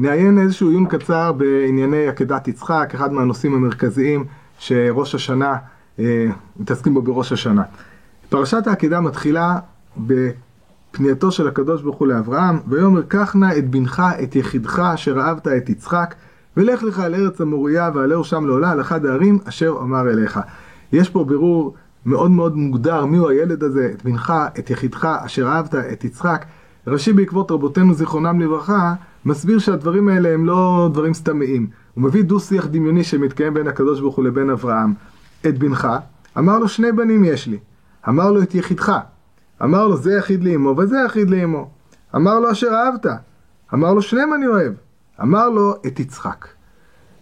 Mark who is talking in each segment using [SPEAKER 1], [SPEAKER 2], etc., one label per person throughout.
[SPEAKER 1] נעיין איזשהו עיון קצר בענייני עקדת יצחק, אחד מהנושאים המרכזיים שראש השנה, אה, מתעסקים בו בראש השנה. פרשת העקדה מתחילה בפנייתו של הקדוש ברוך הוא לאברהם, ויאמר קח נא את בנך, את יחידך, אשר אהבת את יצחק, ולך לך אל ארץ המוריה, ועלהו שם לעולה על אחד הערים אשר אמר אליך. יש פה בירור מאוד מאוד מוגדר מיהו הילד הזה, את בנך, את יחידך, אשר אהבת את יצחק. רש"י בעקבות רבותינו זיכרונם לברכה, מסביר שהדברים האלה הם לא דברים סתמיים. הוא מביא דו שיח דמיוני שמתקיים בין הקדוש ברוך הוא לבין אברהם. את בנך, אמר לו שני בנים יש לי. אמר לו את יחידך. אמר לו זה יחיד לאמו וזה יחיד לאמו. אמר לו אשר אהבת. אמר לו שניהם אני אוהב. אמר לו את יצחק.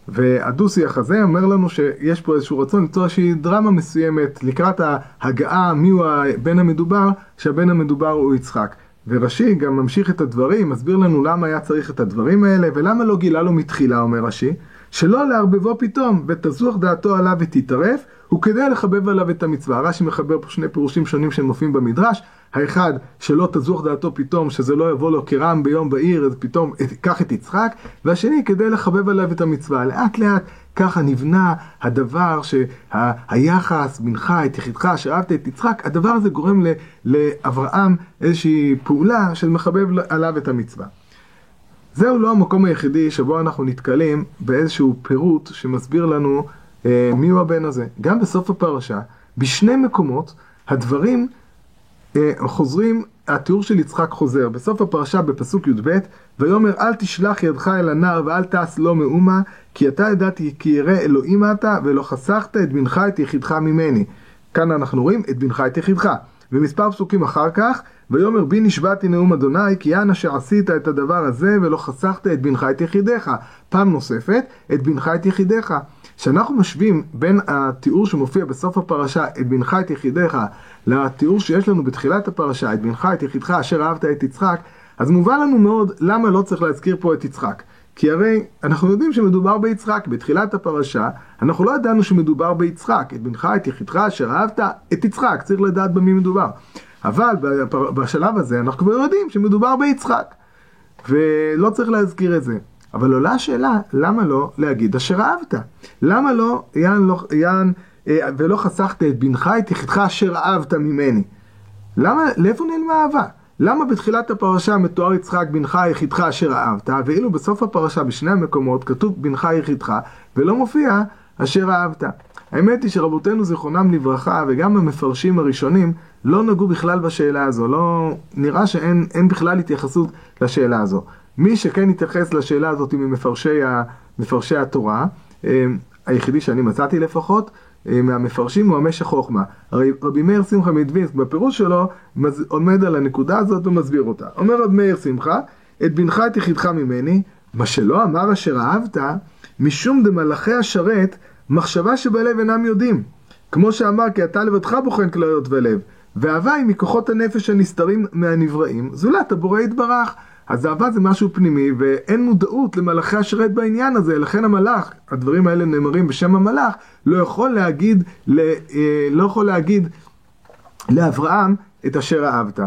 [SPEAKER 1] והדו-שיח הזה אומר לנו שיש פה איזשהו רצון ליצור איזושהי דרמה מסוימת לקראת ההגעה מיהו הבן המדובר, שהבן המדובר הוא יצחק. ורש"י גם ממשיך את הדברים, מסביר לנו למה היה צריך את הדברים האלה, ולמה לא גילה לו מתחילה, אומר רש"י, שלא לערבבו פתאום, ותזוח דעתו עליו ותתערף, הוא כדי לחבב עליו את המצווה. רש"י מחבר פה שני פירושים שונים שמופיעים במדרש, האחד, שלא תזוח דעתו פתאום, שזה לא יבוא לו כרעם ביום בהיר, אז פתאום קח את יצחק, והשני, כדי לחבב עליו את המצווה. לאט לאט ככה נבנה הדבר שהיחס בנך, את יחידך, שאהבת את יצחק, הדבר הזה גורם לאברהם איזושהי פעולה של מחבב עליו את המצווה. זהו לא המקום היחידי שבו אנחנו נתקלים באיזשהו פירוט שמסביר לנו אה, מיהו הבן הזה. גם בסוף הפרשה, בשני מקומות, הדברים אה, חוזרים, התיאור של יצחק חוזר. בסוף הפרשה בפסוק י"ב, ויאמר אל תשלח ידך אל הנער ואל תעש לו מאומה, כי אתה ידעתי כי ירא אלוהים אתה, ולא חסכת את בנך את יחידך ממני. כאן אנחנו רואים את בנך את יחידך. ומספר פסוקים אחר כך, ויאמר בי נשבעתי נאום אדוני, כי יען אשר עשית את הדבר הזה, ולא חסכת את בנך את יחידיך. פעם נוספת, את בנך את יחידיך. כשאנחנו משווים בין התיאור שמופיע בסוף הפרשה, את בנך את יחידיך, לתיאור שיש לנו בתחילת הפרשה, את בנך את יחידך אשר אהבת את יצחק, אז מובן לנו מאוד למה לא צריך להזכיר פה את יצחק. כי הרי אנחנו יודעים שמדובר ביצחק, בתחילת הפרשה אנחנו לא ידענו שמדובר ביצחק, את בנך, את יחידך אשר אהבת, את יצחק, צריך לדעת במי מדובר. אבל בשלב הזה אנחנו כבר יודעים שמדובר ביצחק, ולא צריך להזכיר את זה. אבל עולה השאלה, למה לא להגיד אשר אהבת? למה לא, יען, לא, יען אה, ולא חסכת את בנך, את יחידך אשר אהבת ממני? למה, לאיפה נעלמה אהבה? למה בתחילת הפרשה מתואר יצחק בנך יחידך אשר אהבת, ואילו בסוף הפרשה בשני המקומות כתוב בנך יחידך, ולא מופיע אשר אהבת. האמת היא שרבותינו זיכרונם לברכה, וגם המפרשים הראשונים, לא נגעו בכלל בשאלה הזו, לא... נראה שאין בכלל התייחסות לשאלה הזו. מי שכן התייחס לשאלה הזאת ממפרשי ה... מפרשי התורה, אה, היחידי שאני מצאתי לפחות, אה, מהמפרשים הוא המשך חוכמה. הרי רבי מאיר שמחה מדווינסק בפירוש שלו עומד על הנקודה הזאת ומסביר אותה. אומר רבי מאיר שמחה, את בנך את יחידך ממני, מה שלא אמר אשר אהבת, משום דמלאכי השרת, מחשבה שבלב אינם יודעים. כמו שאמר כי אתה לבדך בוחן כליות ולב, ואהבה היא מכוחות הנפש הנסתרים מהנבראים, זולת הבורא יתברך. אז אהבה זה משהו פנימי, ואין מודעות למלאכי השרת בעניין הזה, לכן המלאך, הדברים האלה נאמרים בשם המלאך, לא יכול להגיד, אה, לא יכול להגיד לאברהם את אשר אהבת.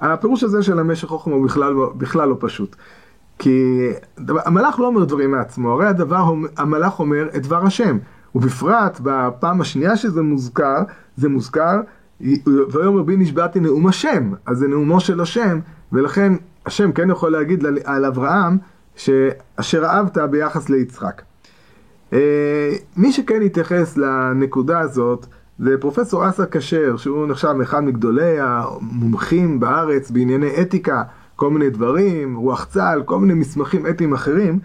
[SPEAKER 1] הפירוש הזה של המשך חוכמה הוא בכלל, בכלל לא פשוט. כי המלאך לא אומר דברים מעצמו, הרי הדבר, המלאך אומר את דבר השם. ובפרט בפעם השנייה שזה מוזכר, זה מוזכר, ויאמר בי נשבעתי נאום השם, אז זה נאומו של השם, ולכן השם כן יכול להגיד על אברהם שאשר אהבת ביחס ליצחק. אה, מי שכן התייחס לנקודה הזאת זה פרופסור אסא כשר, שהוא נחשב אחד מגדולי המומחים בארץ בענייני אתיקה, כל מיני דברים, רוח צה"ל, כל מיני מסמכים אתיים אחרים.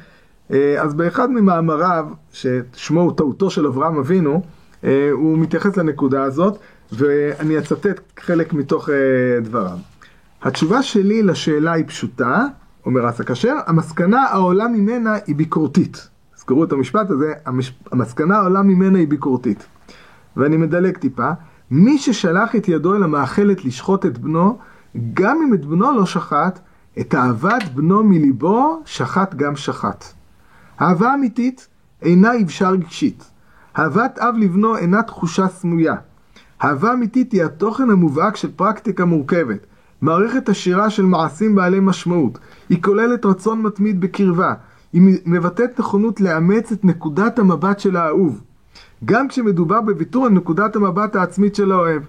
[SPEAKER 1] אה, אז באחד ממאמריו, ששמו הוא טעותו של אברהם אבינו, אה, הוא מתייחס לנקודה הזאת, ואני אצטט חלק מתוך דבריו. התשובה שלי לשאלה היא פשוטה, אומר אסא כשר, המסקנה העולה ממנה היא ביקורתית. זכרו את המשפט הזה, המש... המסקנה העולה ממנה היא ביקורתית. ואני מדלג טיפה, מי ששלח את ידו אל המאכלת לשחוט את בנו, גם אם את בנו לא שחט, את אהבת בנו מליבו שחט גם שחט. אהבה אמיתית אינה יבשה רגשית. אהבת אב לבנו אינה תחושה סמויה. אהבה אמיתית היא התוכן המובהק של פרקטיקה מורכבת. מערכת עשירה של מעשים בעלי משמעות. היא כוללת רצון מתמיד בקרבה. היא מבטאת נכונות לאמץ את נקודת המבט של האהוב, גם כשמדובר בוויתור על נקודת המבט העצמית של האוהב.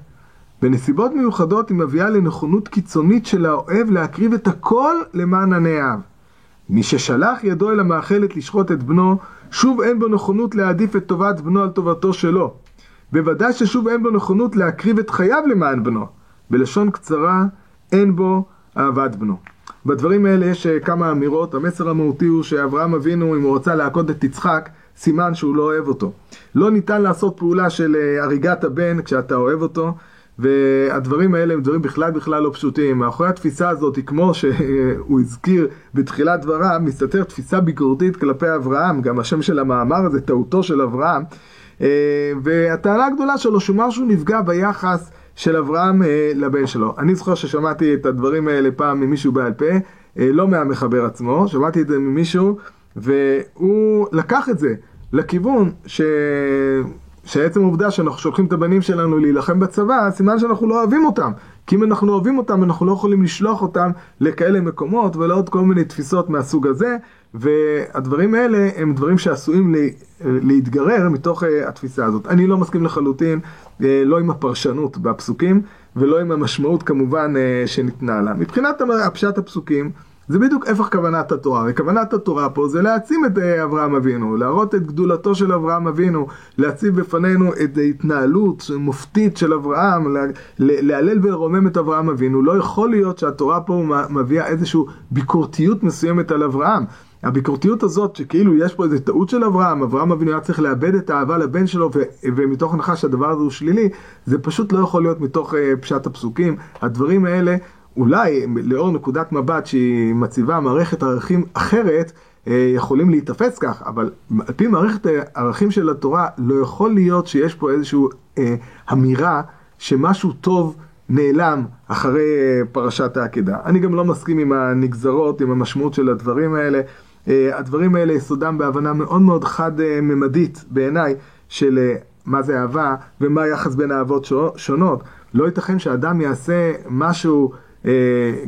[SPEAKER 1] בנסיבות מיוחדות היא מביאה לנכונות קיצונית של האוהב להקריב את הכל למען הנאהב. מי ששלח ידו אל המאכלת לשחוט את בנו, שוב אין בו נכונות להעדיף את טובת בנו על טובתו שלו. בוודאי ששוב אין בו נכונות להקריב את חייו למען בנו. בלשון קצרה, אין בו אהבת בנו. בדברים האלה יש אה, כמה אמירות. המסר המהותי הוא שאברהם אבינו, אם הוא רצה להכות את יצחק, סימן שהוא לא אוהב אותו. לא ניתן לעשות פעולה של אה, הריגת הבן כשאתה אוהב אותו. והדברים האלה הם דברים בכלל בכלל לא פשוטים. מאחורי התפיסה הזאת, כמו שהוא הזכיר בתחילת דבריו, מסתתר תפיסה ביקורתית כלפי אברהם, גם השם של המאמר הזה, טעותו של אברהם. אה, והטענה הגדולה שלו, שהוא משהו נפגע ביחס של אברהם אה, לבן שלו. אני זוכר ששמעתי את הדברים האלה פעם ממישהו בעל פה, אה, לא מהמחבר עצמו, שמעתי את זה ממישהו, והוא לקח את זה לכיוון ש... שעצם העובדה שאנחנו שולחים את הבנים שלנו להילחם בצבא, סימן שאנחנו לא אוהבים אותם. כי אם אנחנו אוהבים אותם, אנחנו לא יכולים לשלוח אותם לכאלה מקומות ולעוד כל מיני תפיסות מהסוג הזה, והדברים האלה הם דברים שעשויים להתגרר מתוך אה, התפיסה הזאת. אני לא מסכים לחלוטין, אה, לא עם הפרשנות בפסוקים, ולא עם המשמעות כמובן אה, שניתנה לה. מבחינת הפשט הפסוקים, זה בדיוק הפך כוונת התורה, וכוונת התורה פה זה להעצים את אה, אברהם אבינו, להראות את גדולתו של אברהם אבינו, להציב בפנינו את ההתנהלות מופתית של אברהם, להלל ולרומם את אברהם אבינו. לא יכול להיות שהתורה פה מביאה איזושהי ביקורתיות מסוימת על אברהם. הביקורתיות הזאת, שכאילו יש פה איזו טעות של אברהם, אברהם אבינו היה צריך לאבד את האהבה לבן שלו, ו- ומתוך הנחה שהדבר הזה הוא שלילי, זה פשוט לא יכול להיות מתוך uh, פשט הפסוקים. הדברים האלה אולי לאור נקודת מבט שהיא מציבה מערכת ערכים אחרת, אה, יכולים להיתפס כך, אבל על פי מערכת הערכים של התורה, לא יכול להיות שיש פה איזושהי אה, אמירה שמשהו טוב נעלם אחרי אה, פרשת העקדה. אני גם לא מסכים עם הנגזרות, עם המשמעות של הדברים האלה. אה, הדברים האלה יסודם בהבנה מאוד מאוד חד-ממדית בעיניי של אה, מה זה אהבה ומה היחס בין אהבות שונות. לא ייתכן שאדם יעשה משהו אה,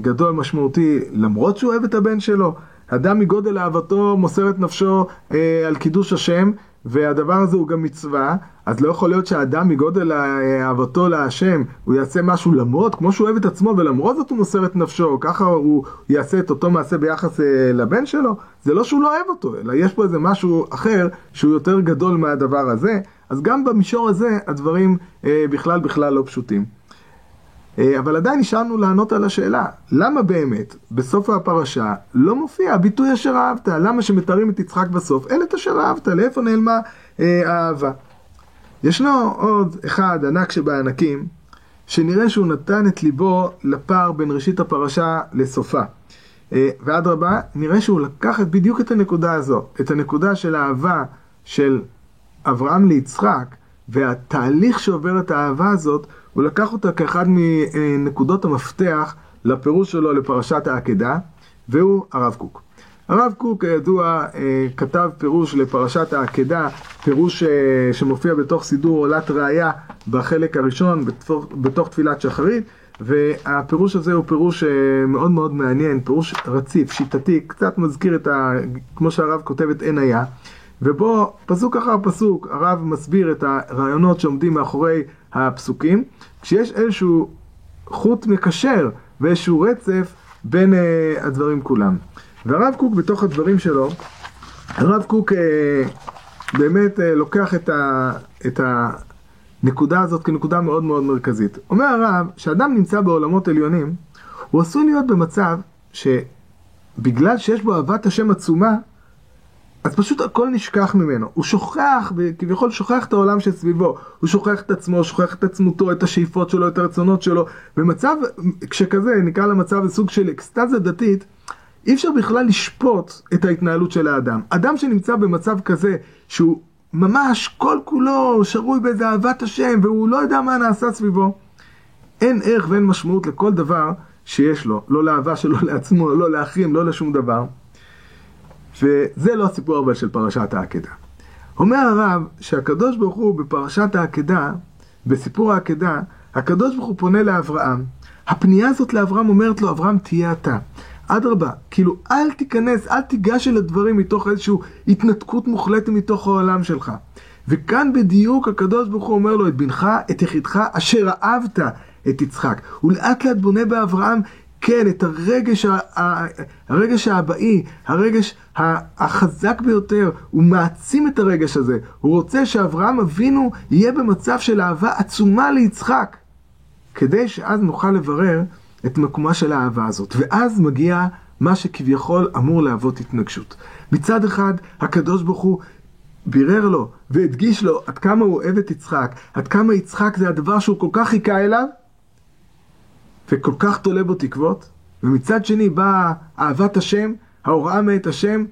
[SPEAKER 1] גדול משמעותי למרות שהוא אוהב את הבן שלו. אדם מגודל אהבתו מוסר את נפשו אה, על קידוש השם והדבר הזה הוא גם מצווה, אז לא יכול להיות שהאדם מגודל אהבתו להשם, הוא יעשה משהו למרות, כמו שהוא אוהב את עצמו, ולמרות זאת הוא מוסר את נפשו, ככה הוא יעשה את אותו מעשה ביחס אה, לבן שלו, זה לא שהוא לא אוהב אותו, אלא יש פה איזה משהו אחר שהוא יותר גדול מהדבר הזה, אז גם במישור הזה הדברים אה, בכלל בכלל לא פשוטים. אה, אבל עדיין נשארנו לענות על השאלה, למה באמת בסוף הפרשה לא מופיע הביטוי אשר אהבת? למה שמתארים את יצחק בסוף? אין את אשר אהבת, לאיפה נעלמה אה, האהבה? ישנו עוד אחד ענק שבענקים, שנראה שהוא נתן את ליבו לפער בין ראשית הפרשה לסופה. אה, ואדרבה, נראה שהוא לקח בדיוק את הנקודה הזו, את הנקודה של האהבה של אברהם ליצחק, והתהליך שעובר את האהבה הזאת, הוא לקח אותה כאחד מנקודות המפתח לפירוש שלו לפרשת העקדה, והוא הרב קוק. הרב קוק, כידוע, אה, כתב פירוש לפרשת העקדה, פירוש אה, שמופיע בתוך סידור עולת ראייה בחלק הראשון, בתוך, בתוך תפילת שחרית, והפירוש הזה הוא פירוש אה, מאוד מאוד מעניין, פירוש רציף, שיטתי, קצת מזכיר את ה... כמו שהרב כותב את עין היה. ובו פסוק אחר פסוק הרב מסביר את הרעיונות שעומדים מאחורי הפסוקים, כשיש איזשהו חוט מקשר ואיזשהו רצף בין uh, הדברים כולם. והרב קוק בתוך הדברים שלו, הרב קוק uh, באמת uh, לוקח את, ה, את הנקודה הזאת כנקודה מאוד מאוד מרכזית. אומר הרב, שאדם נמצא בעולמות עליונים, הוא עשוי להיות במצב שבגלל שיש בו אהבת השם עצומה, אז פשוט הכל נשכח ממנו. הוא שוכח, כביכול שוכח את העולם שסביבו. הוא שוכח את עצמו, שוכח את עצמותו, את השאיפות שלו, את הרצונות שלו. במצב, כשכזה, נקרא למצב סוג של אקסטזה דתית, אי אפשר בכלל לשפוט את ההתנהלות של האדם. אדם שנמצא במצב כזה, שהוא ממש כל כולו שרוי באיזה אהבת השם, והוא לא יודע מה נעשה סביבו, אין ערך ואין משמעות לכל דבר שיש לו. לא לאהבה שלו לעצמו, לא לאחרים, לא לשום דבר. וזה לא הסיפור אבל של פרשת העקדה. אומר הרב שהקדוש ברוך הוא בפרשת העקדה, בסיפור העקדה, הקדוש ברוך הוא פונה לאברהם. הפנייה הזאת לאברהם אומרת לו, אברהם תהיה אתה. אדרבה, כאילו אל תיכנס, אל תיגש אל הדברים מתוך איזושהי התנתקות מוחלטת מתוך העולם שלך. וכאן בדיוק הקדוש ברוך הוא אומר לו את בנך, את יחידך, אשר אהבת את יצחק. הוא לאט לאט בונה באברהם, כן, את הרגש, הרגש האבאי, הרגש החזק ביותר, הוא מעצים את הרגש הזה. הוא רוצה שאברהם אבינו יהיה במצב של אהבה עצומה ליצחק, כדי שאז נוכל לברר את מקומה של האהבה הזאת. ואז מגיע מה שכביכול אמור להוות התנגשות. מצד אחד, הקדוש ברוך הוא בירר לו והדגיש לו עד כמה הוא אוהב את יצחק, עד כמה יצחק זה הדבר שהוא כל כך חיכה אליו, וכל כך תולה בו תקוות, ומצד שני באה אהבת השם, ההוראה מאת השם,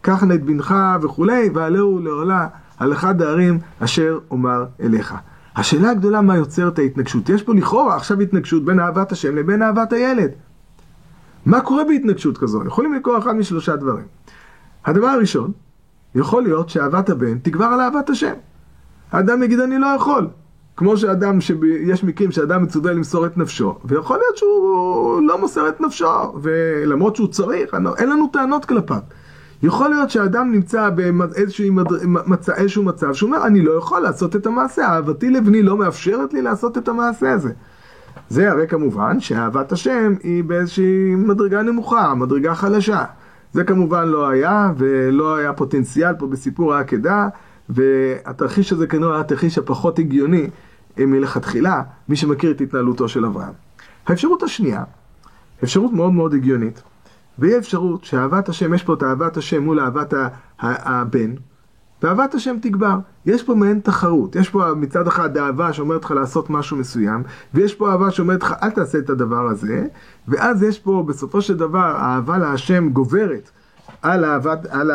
[SPEAKER 1] קח נא את בנך וכולי, ועלהו לעולה על אחד הערים אשר אומר אליך. השאלה הגדולה מה יוצר את ההתנגשות. יש פה לכאורה עכשיו התנגשות בין אהבת השם לבין אהבת הילד. מה קורה בהתנגשות כזו? יכולים לקרוא אחד משלושה דברים. הדבר הראשון, יכול להיות שאהבת הבן תגבר על אהבת השם. האדם יגיד אני לא יכול. כמו שאדם, יש מקרים שאדם מצווה למסור את נפשו, ויכול להיות שהוא לא מוסר את נפשו, ולמרות שהוא צריך, אין לנו טענות כלפיו. יכול להיות שאדם נמצא באיזשהו מצב, מצב שהוא אומר, אני לא יכול לעשות את המעשה, אהבתי לבני לא מאפשרת לי לעשות את המעשה הזה. זה הרי כמובן שאהבת השם היא באיזושהי מדרגה נמוכה, מדרגה חלשה. זה כמובן לא היה, ולא היה פוטנציאל פה בסיפור העקדה, והתרחיש הזה כנראה היה התרחיש הפחות הגיוני מלכתחילה, מי שמכיר את התנהלותו של אברהם. האפשרות השנייה, אפשרות מאוד מאוד הגיונית, והיא אפשרות שאהבת השם, יש פה את אהבת השם מול אהבת הבן, ואהבת השם תגבר. יש פה מעין תחרות, יש פה מצד אחד אהבה שאומרת לך לעשות משהו מסוים, ויש פה אהבה שאומרת לך אל תעשה את הדבר הזה, ואז יש פה בסופו של דבר האהבה להשם גוברת על, אהבת, על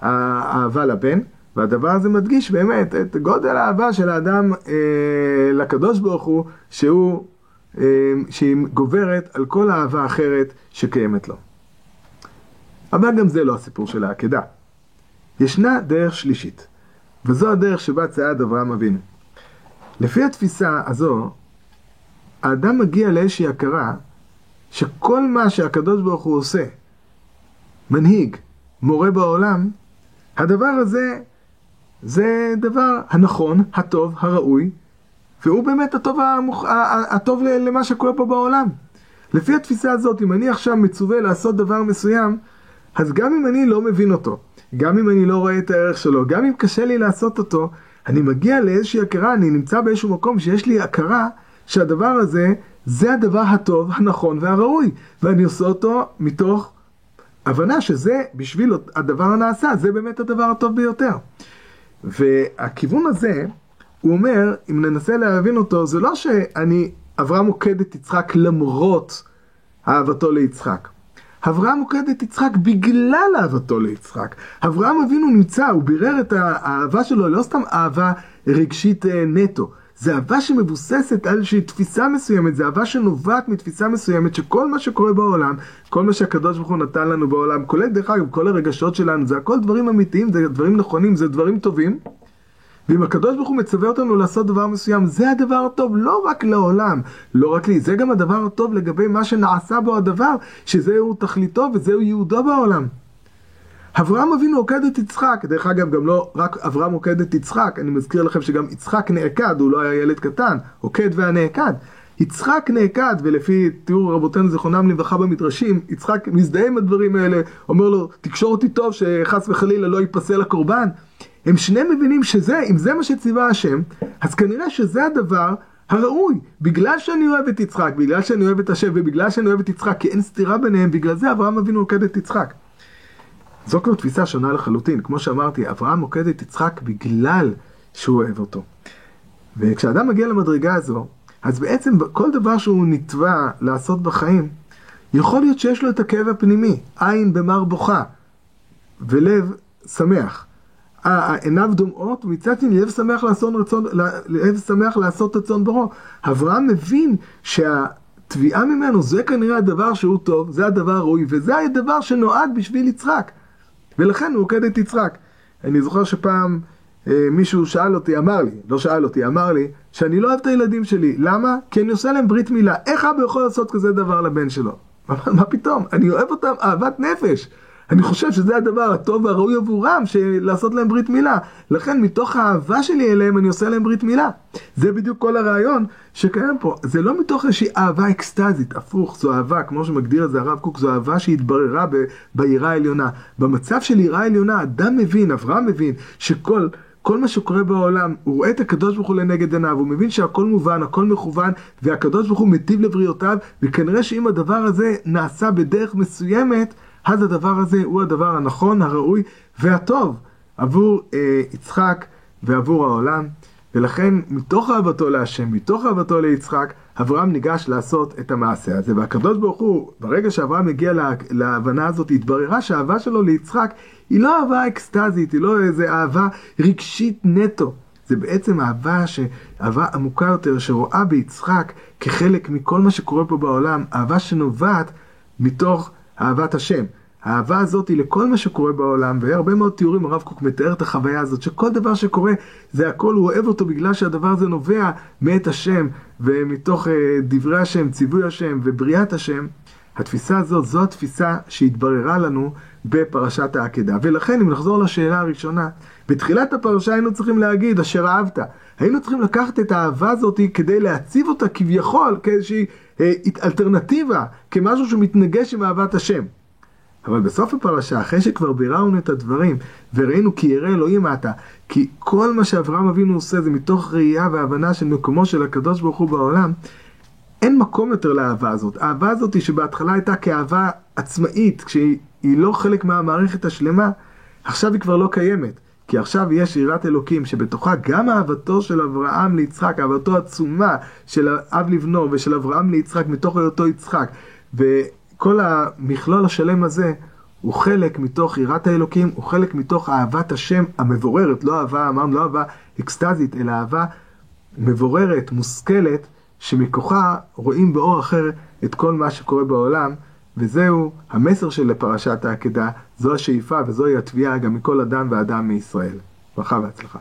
[SPEAKER 1] האהבה לבן, והדבר הזה מדגיש באמת את גודל האהבה של האדם אה, לקדוש ברוך הוא, שהוא, אה, שהיא גוברת על כל אהבה אחרת שקיימת לו. אבל גם זה לא הסיפור של העקדה. ישנה דרך שלישית, וזו הדרך שבה צעד אברהם אבינו. לפי התפיסה הזו, האדם מגיע לאיזושהי הכרה שכל מה שהקדוש ברוך הוא עושה, מנהיג, מורה בעולם, הדבר הזה זה דבר הנכון, הטוב, הראוי, והוא באמת הטוב, המוח... הטוב למה שקורה פה בעולם. לפי התפיסה הזאת, אם אני עכשיו מצווה לעשות דבר מסוים, אז גם אם אני לא מבין אותו, גם אם אני לא רואה את הערך שלו, גם אם קשה לי לעשות אותו, אני מגיע לאיזושהי הכרה, אני נמצא באיזשהו מקום שיש לי הכרה שהדבר הזה, זה הדבר הטוב, הנכון והראוי, ואני עושה אותו מתוך הבנה שזה, בשביל הדבר הנעשה, זה באמת הדבר הטוב ביותר. והכיוון הזה, הוא אומר, אם ננסה להבין אותו, זה לא שאני, אברהם מוקד את יצחק למרות אהבתו ליצחק. אברהם מוקד את יצחק בגלל אהבתו ליצחק. אברהם אבינו נמצא, הוא בירר את האהבה שלו, לא סתם אהבה רגשית אה, נטו. זה אהבה שמבוססת על איזושהי תפיסה מסוימת, זה אהבה שנובעת מתפיסה מסוימת שכל מה שקורה בעולם, כל מה שהקדוש ברוך הוא נתן לנו בעולם, כולל דרך אגב כל הרגשות שלנו, זה הכל דברים אמיתיים, זה דברים נכונים, זה דברים טובים. ואם הקדוש ברוך הוא מצווה אותנו לעשות דבר מסוים, זה הדבר הטוב לא רק לעולם, לא רק לי, זה גם הדבר הטוב לגבי מה שנעשה בו הדבר, שזהו תכליתו וזהו ייעודו בעולם. אברהם אבינו עוקד את יצחק, דרך אגב גם לא רק אברהם עוקד את יצחק, אני מזכיר לכם שגם יצחק נעקד, הוא לא היה ילד קטן, עוקד והנעקד. יצחק נעקד, ולפי תיאור רבותינו זיכרונם לברכה במדרשים, יצחק מזדהה עם הדברים האלה, אומר לו, תקשור אותי טוב שחס וחלילה לא ייפסל הקורבן. הם שניהם מבינים שזה, אם זה מה שציווה השם, אז כנראה שזה הדבר הראוי. בגלל שאני אוהב את יצחק, בגלל שאני אוהב את השם ובגלל שאני אוהב את יצחק, כי אין סתירה ביניהם, בגלל זה אברהם אבינו עוקד את יצחק. זו כבר תפיסה שונה לחלוטין. כמו שאמרתי, אברהם מוקד את יצחק בגלל שהוא אוהב אותו. וכשאדם מגיע למדרגה הזו, אז בעצם כל דבר שהוא נתבע לעשות בחיים, יכול להיות שיש לו את הכאב הפנימי, עין במר בוכה, ולב שמח. עיניו דומעות, ומצד שני לב שמח לעשות רצון, לב שמח לעשות רצון ברו. אברהם מבין שהתביעה ממנו זה כנראה הדבר שהוא טוב, זה הדבר הראוי, וזה הדבר שנועד בשביל יצחק. ולכן הוא עוקד את יצחק. אני זוכר שפעם אה, מישהו שאל אותי, אמר לי, לא שאל אותי, אמר לי, שאני לא אוהב את הילדים שלי. למה? כי אני עושה להם ברית מילה. איך אבא יכול לעשות כזה דבר לבן שלו? מה פתאום? אני אוהב אותם אהבת נפש. אני חושב שזה הדבר הטוב והראוי עבורם, לעשות להם ברית מילה. לכן מתוך האהבה שלי אליהם אני עושה להם ברית מילה. זה בדיוק כל הרעיון שקיים פה. זה לא מתוך איזושהי אהבה אקסטזית, הפוך, זו אהבה, כמו שמגדיר את זה הרב קוק, זו אהבה שהתבררה ביראה העליונה. במצב של יראה עליונה, אדם מבין, אברהם מבין, שכל... כל מה שקורה בעולם, הוא רואה את הקדוש ברוך הוא לנגד עיניו, הוא מבין שהכל מובן, הכל מכוון, והקדוש ברוך הוא מטיב לבריאותיו, וכנראה שאם הדבר הזה נעשה בדרך מסוימת, אז הדבר הזה הוא הדבר הנכון, הראוי והטוב עבור אה, יצחק ועבור העולם. ולכן מתוך אהבתו להשם, מתוך אהבתו ליצחק, אברהם ניגש לעשות את המעשה הזה. והקדוש ברוך הוא, ברגע שאברהם הגיע לה, להבנה הזאת, התבררה שהאהבה שלו ליצחק היא לא אהבה אקסטזית, היא לא איזה אהבה רגשית נטו. זה בעצם אהבה, ש... אהבה עמוקה יותר, שרואה ביצחק כחלק מכל מה שקורה פה בעולם, אהבה שנובעת מתוך אהבת השם. האהבה הזאת היא לכל מה שקורה בעולם, והרבה מאוד תיאורים הרב קוק מתאר את החוויה הזאת, שכל דבר שקורה, זה הכל, הוא אוהב אותו בגלל שהדבר הזה נובע מאת השם, ומתוך אה, דברי השם, ציווי השם ובריאת השם. התפיסה הזאת, זו התפיסה שהתבררה לנו בפרשת העקדה. ולכן, אם נחזור לשאלה הראשונה, בתחילת הפרשה היינו צריכים להגיד, אשר אהבת. היינו צריכים לקחת את האהבה הזאת כדי להציב אותה כביכול כאיזושהי אה, אלטרנטיבה, כמשהו שמתנגש עם אהבת השם. אבל בסוף הפרשה, אחרי שכבר ביררנו את הדברים, וראינו כי ירא אלוהים אתה, כי כל מה שאברהם אבינו עושה זה מתוך ראייה והבנה של מקומו של הקדוש ברוך הוא בעולם, אין מקום יותר לאהבה הזאת. האהבה הזאת שבהתחלה הייתה כאהבה עצמאית, כשהיא לא חלק מהמערכת השלמה, עכשיו היא כבר לא קיימת. כי עכשיו יש יראת אלוקים שבתוכה גם אהבתו של אברהם ליצחק, אהבתו עצומה של אב לבנו ושל אברהם ליצחק מתוך היותו יצחק. וכל המכלול השלם הזה הוא חלק מתוך יראת האלוקים, הוא חלק מתוך אהבת השם המבוררת, לא אהבה, אמרנו, לא אהבה אקסטזית, אלא אהבה מבוררת, מושכלת, שמכוחה רואים באור אחר את כל מה שקורה בעולם, וזהו המסר של פרשת העקדה, זו השאיפה וזוהי התביעה גם מכל אדם ואדם מישראל. ברכה והצלחה.